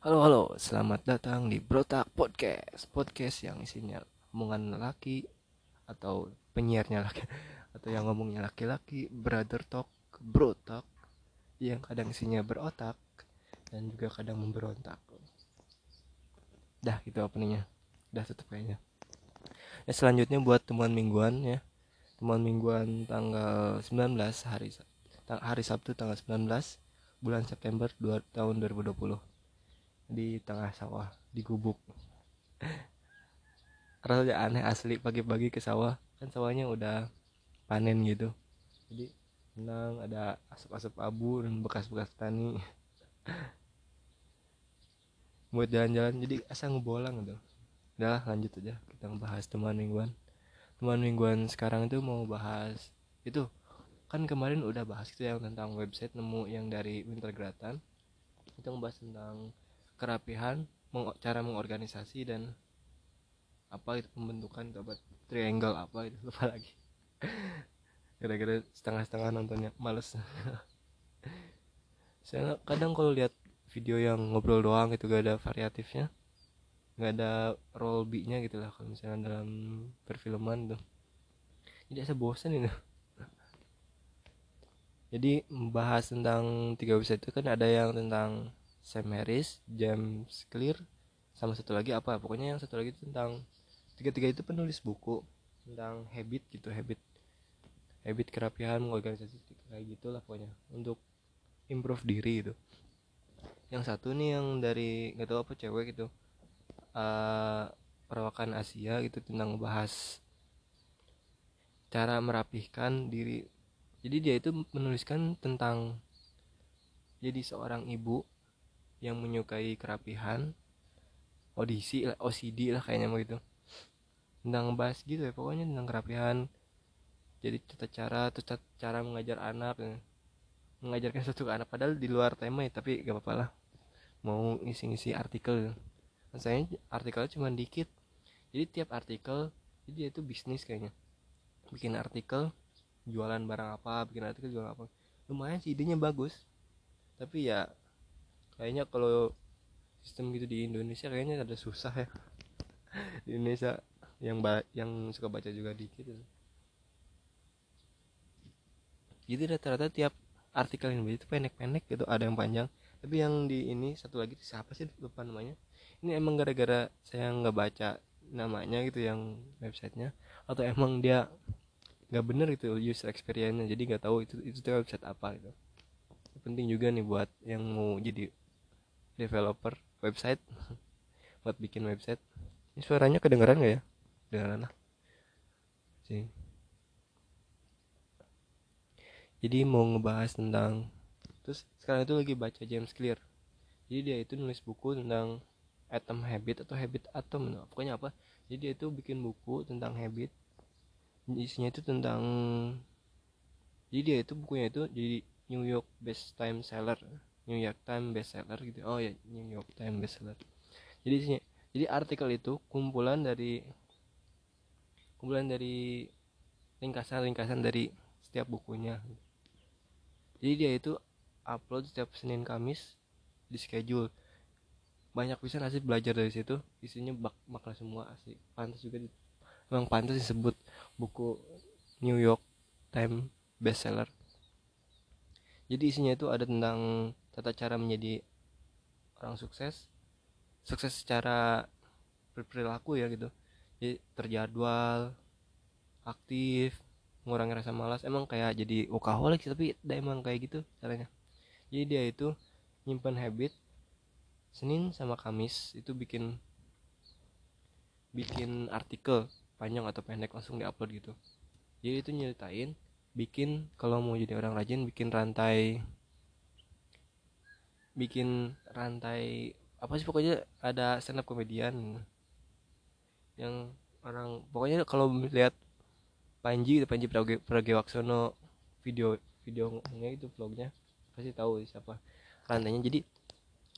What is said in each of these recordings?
Halo halo, selamat datang di Brotak Podcast. Podcast yang isinya omongan laki Atau penyiarnya laki Atau yang ngomongnya laki-laki Brother talk, bro talk Yang kadang isinya berotak Dan juga kadang memberontak. Dah gitu openingnya. Dah tutup kayaknya. Ya selanjutnya buat temuan mingguan ya. Temuan mingguan tanggal 19 hari hari Sabtu tanggal 19 bulan September 2, tahun 2020 di tengah sawah di gubuk. Rasanya aneh asli pagi-pagi ke sawah. Kan sawahnya udah panen gitu. Jadi tenang ada asap-asap abu dan bekas-bekas tani. Buat jalan-jalan jadi asal ngebolang gitu. Udah lanjut aja. Kita ngebahas teman mingguan. Teman mingguan sekarang itu mau bahas itu. Kan kemarin udah bahas itu yang tentang website nemu yang dari Wintergratan. Itu ngebahas tentang kerapihan meng cara mengorganisasi dan apa itu pembentukan coba triangle apa itu lupa lagi. Kira-kira setengah-setengah nontonnya males. Saya kadang kalau lihat video yang ngobrol doang itu gak ada variatifnya nggak ada role B nya gitu lah kalau misalnya dalam perfilman tuh. Jadi saya bosan ini jadi membahas tentang tiga website itu kan ada yang tentang Sam Harris, James Clear, sama satu lagi apa? Pokoknya yang satu lagi tentang tiga-tiga itu penulis buku tentang habit gitu, habit habit kerapihan, organisasi kayak gitulah pokoknya untuk improve diri itu. Yang satu nih yang dari nggak tahu apa cewek gitu, uh, perawakan Asia gitu tentang bahas cara merapihkan diri. Jadi dia itu menuliskan tentang jadi seorang ibu yang menyukai kerapihan audisi lah OCD lah kayaknya begitu tentang bahas gitu ya pokoknya tentang kerapihan. Jadi tata cara tata cara mengajar anak mengajarkan satu ke anak. Padahal di luar tema ya tapi gak apa-apa lah. Mau ngisi-ngisi artikel. Saya artikelnya cuma dikit. Jadi tiap artikel jadi dia itu bisnis kayaknya. Bikin artikel jualan barang apa bikin artikel jualan apa. Lumayan sih idenya bagus. Tapi ya kayaknya kalau sistem gitu di Indonesia kayaknya ada susah ya. Di Indonesia yang ba yang suka baca juga dikit gitu. jadi rata-rata tiap artikel yang itu pendek-pendek gitu ada yang panjang. Tapi yang di ini satu lagi siapa sih? Lupa namanya. Ini emang gara-gara saya nggak baca namanya gitu yang websitenya atau emang dia nggak bener itu user experience-nya. Jadi nggak tahu itu itu website apa gitu. Penting juga nih buat yang mau jadi developer website. Buat bikin website. Ini suaranya kedengeran gak ya? Kedengeran lah. Sih jadi mau ngebahas tentang terus sekarang itu lagi baca James Clear. Jadi dia itu nulis buku tentang atom habit atau habit atom. No. pokoknya apa? Jadi dia itu bikin buku tentang habit. Isinya itu tentang jadi dia itu bukunya itu jadi New York best time seller New York Times bestseller gitu. Oh ya New York Times bestseller. Jadi jadi artikel itu kumpulan dari kumpulan dari ringkasan-ringkasan dari setiap bukunya. Jadi dia itu upload setiap Senin Kamis di schedule. Banyak bisa ngasih belajar dari situ? Isinya bak makna semua asli pantas juga di, memang pantas disebut buku New York Times bestseller. Jadi isinya itu ada tentang tata cara menjadi orang sukses sukses secara berperilaku ya gitu. Jadi terjadwal aktif mengurangi rasa malas emang kayak jadi workaholic tapi emang kayak gitu caranya. Jadi dia itu nyimpan habit Senin sama Kamis itu bikin bikin artikel panjang atau pendek langsung diupload gitu. Jadi itu nyeritain bikin kalau mau jadi orang rajin bikin rantai bikin rantai apa sih pokoknya ada stand up komedian yang orang pokoknya kalau lihat Panji Panji Pragiwaksono video videonya itu vlognya pasti tahu siapa rantainya. Jadi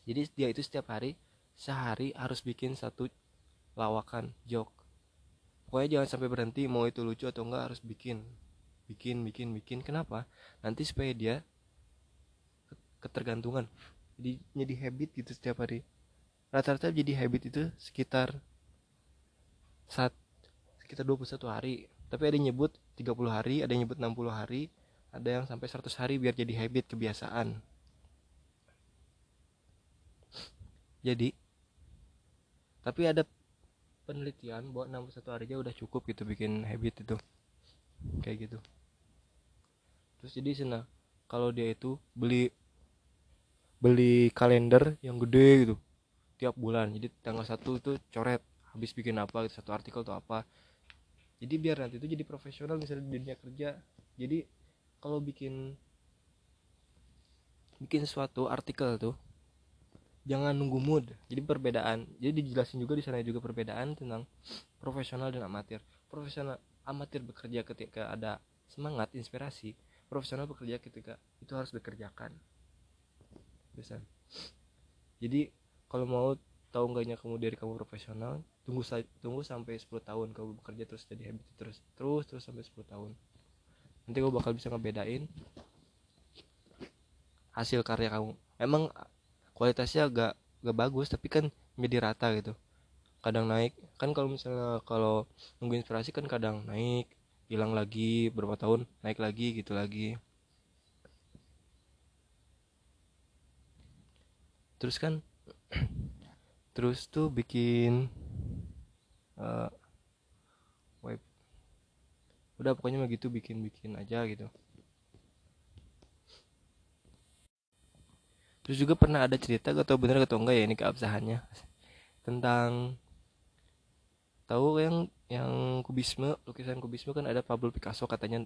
jadi dia itu setiap hari sehari harus bikin satu lawakan joke. Pokoknya jangan sampai berhenti mau itu lucu atau enggak harus bikin bikin bikin bikin. Kenapa? Nanti supaya dia ketergantungan jadi jadi habit gitu setiap hari. Rata-rata jadi habit itu sekitar saat sekitar 21 hari. Tapi ada yang nyebut 30 hari ada yang nyebut 60 hari ada yang sampai 100 hari biar jadi habit kebiasaan. Jadi tapi ada penelitian bahwa 61 hari aja udah cukup gitu bikin habit itu. Kayak gitu. Terus jadi sana kalau dia itu beli beli kalender yang gede gitu tiap bulan. Jadi tanggal satu itu coret habis bikin apa gitu, satu artikel atau apa. Jadi biar nanti itu jadi profesional misalnya di dunia kerja. Jadi kalau bikin bikin suatu artikel tuh jangan nunggu mood. Jadi perbedaan jadi dijelasin juga di sana juga perbedaan tentang profesional dan amatir. Profesional amatir bekerja ketika ada semangat inspirasi. Profesional bekerja ketika itu harus dikerjakan bisa jadi kalau mau tahu enggaknya kamu dari kamu profesional tunggu tunggu sampai 10 tahun kamu bekerja terus jadi habit terus terus terus sampai 10 tahun. Nanti kamu bakal bisa ngebedain hasil karya kamu. Emang kualitasnya agak gak bagus tapi kan menjadi rata gitu. Kadang naik kan kalau misalnya kalau nunggu inspirasi kan kadang naik hilang lagi berapa tahun naik lagi gitu lagi terus kan terus tuh bikin uh, web. Udah pokoknya begitu bikin bikin aja gitu. Terus juga pernah ada cerita gak tau bener atau enggak ya ini keabsahannya. Tentang tahu yang yang kubisme lukisan kubisme kan ada Pablo Picasso katanya.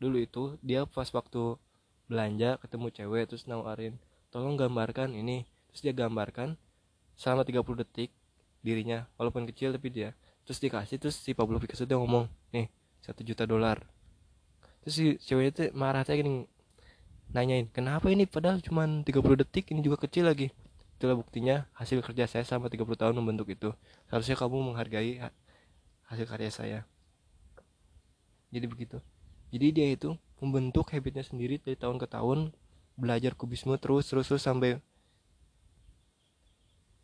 Dulu itu dia pas waktu belanja ketemu cewek terus nawarin tolong gambarkan ini. Terus dia gambarkan selama 30 detik dirinya walaupun kecil tapi dia. Terus dikasih terus si Pablo Picasso dia ngomong nih satu juta dolar. Terus si cewek itu marah kayak gini nanyain kenapa ini? Padahal cuma 30 detik ini juga kecil lagi. Itulah buktinya hasil kerja saya selama 30 tahun membentuk itu. Seharusnya kamu menghargai hasil karya saya. Jadi begitu. Jadi dia itu membentuk habitnya sendiri dari tahun ke tahun belajar kubisme terus terus terus sampai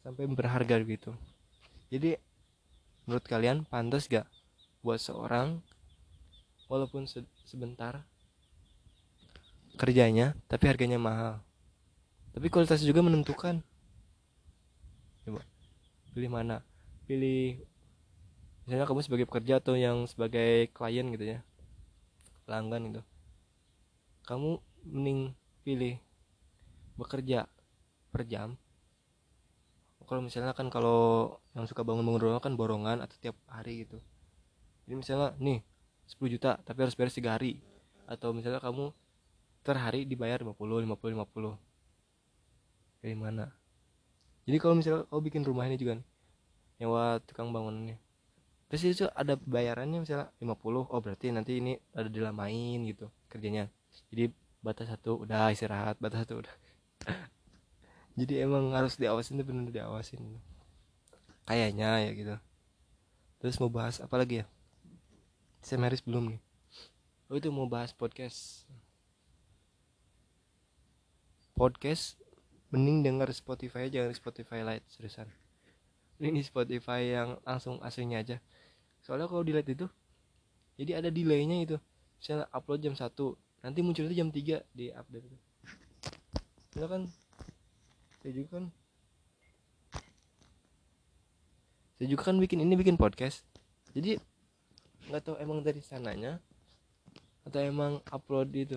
sampai berharga gitu. Jadi menurut kalian pantas gak buat seorang walaupun se sebentar kerjanya tapi harganya mahal? Tapi kualitasnya juga menentukan. Coba pilih mana? Pilih misalnya kamu sebagai pekerja atau yang sebagai klien gitu ya pelanggan itu kamu mending pilih bekerja per jam. Kalau misalnya kan kalau yang suka bangun-bangun rumah kan borongan atau tiap hari gitu. Jadi misalnya nih 10 juta tapi harus beres tiga hari. Atau misalnya kamu per hari dibayar 50 50 50 dari mana jadi kalau misalnya kau bikin rumah ini juga nih nyawa tukang bangunannya. Terus itu ada bayarannya misalnya 50 oh berarti nanti ini ada dilamain gitu kerjanya. Jadi batas satu udah istirahat batas satu udah. Jadi emang harus diawasin tuh benar diawasin kayaknya ya gitu. Terus mau bahas apa lagi ya? Semaris belum nih. Oh itu mau bahas podcast. Podcast mending denger Spotify jangan Spotify Lite seriusan. Ini Spotify yang langsung aslinya aja. Soalnya kalau dilihat itu jadi ada delaynya itu misalnya upload jam 1 nanti muncul itu jam 3 di update itu. Itu kan? Saya juga kan. Saya juga kan bikin ini bikin podcast. Jadi nggak tahu emang dari sananya atau emang upload itu.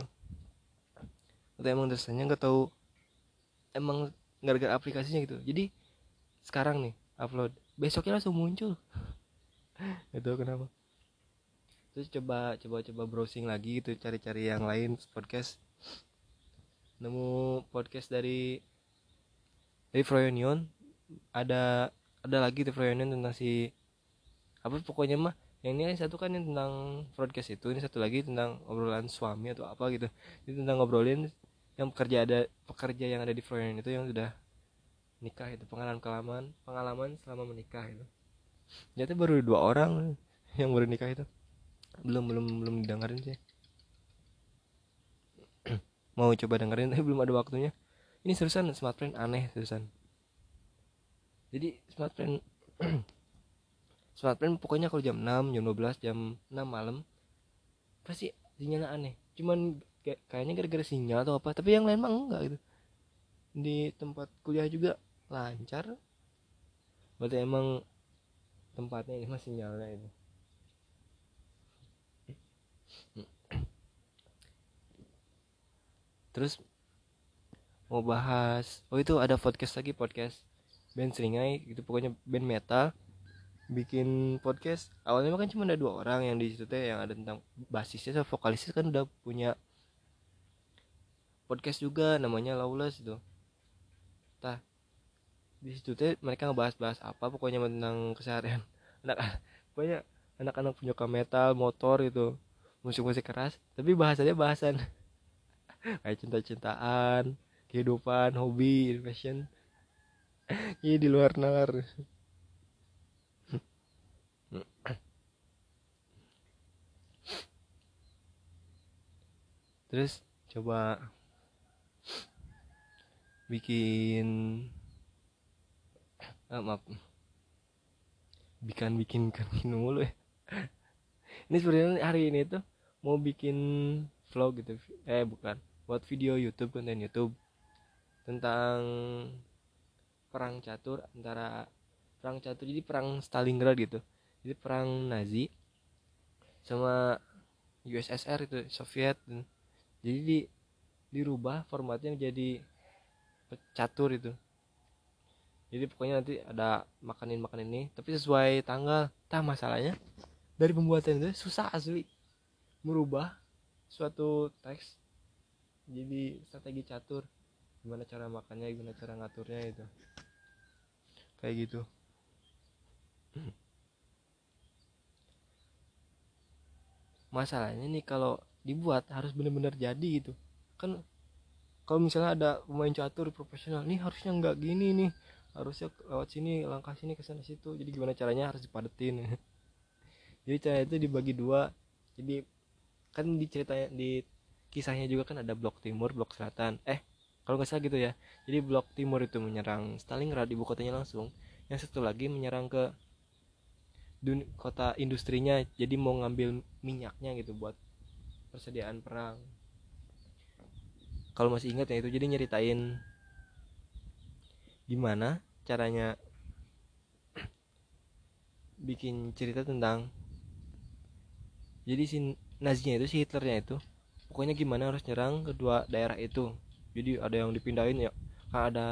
Atau emang dasarnya nggak tahu emang gara-gara aplikasinya gitu. Jadi sekarang nih upload. Besoknya langsung muncul. Tahu kenapa terus coba coba coba browsing lagi gitu cari-cari yang lain podcast. Nemu podcast dari dari Froyonion ada ada lagi tuh Froyonion tentang si apa pokoknya mah yang ini satu kan yang tentang broadcast itu ini satu lagi tentang obrolan suami atau apa gitu. Itu tentang ngobrolin yang pekerja ada pekerja yang ada di Froyonion itu yang sudah nikah itu pengalaman pengalaman pengalaman selama menikah itu. Jadi baru dua orang yang baru nikah itu belum belum belum dengerin sih. Mau coba dengerin tapi belum ada waktunya. Ini seriusan smartphone aneh seriusan jadi smart plan smart plan pokoknya kalau jam 6 jam 12 jam 6 malam pasti sinyalnya aneh. Cuman kayak kayaknya gara-gara sinyal atau apa tapi yang lain mah enggak gitu. Di tempat kuliah juga lancar. Berarti emang tempatnya ini mah sinyalnya itu terus mau bahas oh itu ada podcast lagi podcast band seringai gitu pokoknya band metal. Bikin podcast awalnya kan cuma ada dua orang yang di situ teh yang ada tentang basisnya sama vokalisnya kan udah punya podcast juga namanya Lawless itu tah di situ teh mereka ngebahas-bahas apa pokoknya tentang keseharian anak pokoknya anak-anak punya metal motor itu musik-musik keras tapi bahasanya bahasan kayak cinta-cintaan kehidupan hobi fashion ini di luar nalar. Terus coba bikin ah, maaf. Bikin bikin kan mulu ya. Ini sebenarnya hari ini tuh mau bikin vlog gitu. Eh bukan buat video YouTube konten YouTube tentang perang catur antara perang catur jadi perang Stalingrad gitu. Jadi perang Nazi sama USSR itu Soviet. Jadi di dirubah formatnya jadi catur itu. Jadi pokoknya nanti ada makanin makan ini tapi sesuai tanggal. Tah masalahnya dari pembuatan itu susah asli. Merubah suatu teks jadi strategi catur. Gimana cara makannya gimana cara ngaturnya itu kayak gitu. Masalahnya nih kalau dibuat harus benar-benar jadi gitu. Kan kalau misalnya ada pemain catur profesional nih harusnya nggak gini nih. Harusnya lewat sini langkah sini ke sana situ. Jadi gimana caranya harus dipadetin? Jadi cara itu dibagi dua. Jadi kan diceritanya di kisahnya juga kan ada blok timur blok selatan. Eh kalau nggak salah gitu ya. Jadi blok timur itu menyerang Stalingrad ibu kotanya langsung. Yang satu lagi menyerang ke kota industrinya jadi mau ngambil minyaknya gitu buat persediaan perang. Kalau masih ingat ya itu jadi nyeritain gimana caranya bikin cerita tentang jadi si Nazinya itu si Hitlernya itu pokoknya gimana harus nyerang kedua daerah itu. Jadi ada yang dipindahin ya kan ada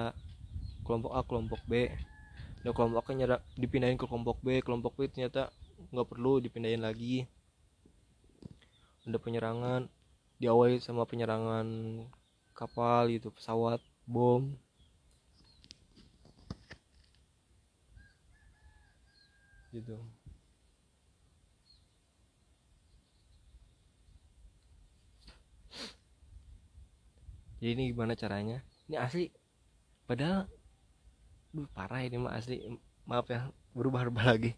kelompok A kelompok B. Ada kelompok A nyerang dipindahin ke kelompok B kelompok B ternyata nggak perlu dipindahin lagi. Ada penyerangan diawali sama penyerangan kapal itu pesawat bom. Gitu jadi ini gimana caranya? Ini asli padahal Duh, parah ini mah asli. Maaf ya berubah-ubah lagi.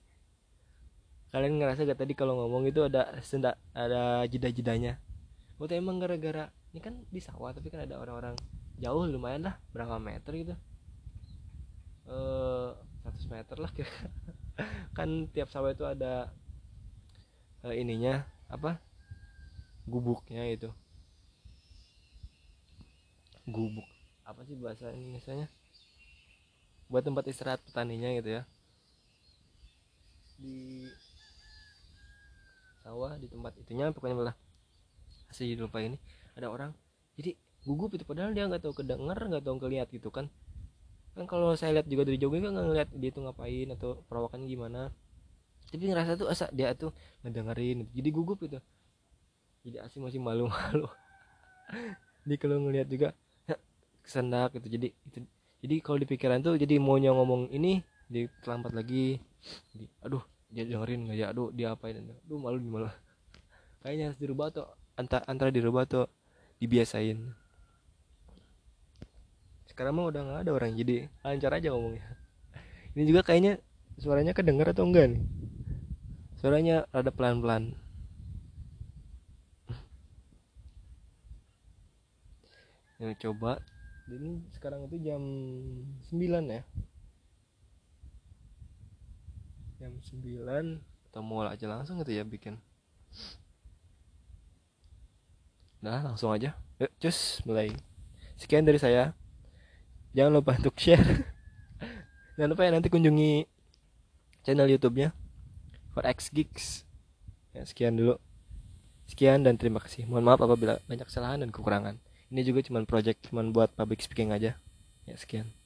Kalian ngerasa gak tadi kalau ngomong itu ada senda ada jeda-jedanya? Buat emang gara-gara ini kan di sawah tapi kan ada orang-orang jauh lumayan lah berapa meter gitu. Eh 100 meter lah kira kan tiap sawah itu ada eh, ininya apa? Gubuknya itu gubuk. Apa sih bahasa Indonesia buat tempat istirahat petaninya gitu ya. Di sawah di tempat itunya pokoknya malah asli lupa ini ada orang. Jadi gugup itu padahal dia nggak tahu kedengar nggak tahu kelihat gitu kan. Kan kalau saya lihat juga dari jauh kan nggak ngeliat dia tuh ngapain atau perawakannya gimana. Tapi ngerasa tuh asa dia tuh ngedengerin. Jadi gugup itu. Jadi asli masih malu-malu. Jadi kalau ngelihat juga kesendak gitu. Jadi itu jadi kalau di pikiran tuh jadi maunya ngomong ini di terlambat lagi. Jadi, aduh dia dengerin nggak ya? Aduh dia apain? Aduh malu malu kayaknya harus dirubah tuh antara antara dirubah tuh dibiasain. Sekarang mah udah nggak ada orang jadi lancar aja ngomongnya. Ini juga kayaknya suaranya kedengar atau enggak nih? Suaranya ada pelan-pelan. Yang coba ini sekarang itu jam 9 ya? Jam 9 atau mau aja langsung gitu ya bikin. Nah langsung aja. Yuk cus mulai. Sekian dari saya. Jangan lupa untuk share. Jangan lupa ya nanti kunjungi channel youtube-nya. For X Geeks. Ya, sekian dulu. Sekian dan terima kasih. Mohon maaf apabila banyak kesalahan dan kekurangan ini juga cuman project cuman buat public speaking aja. Ya sekian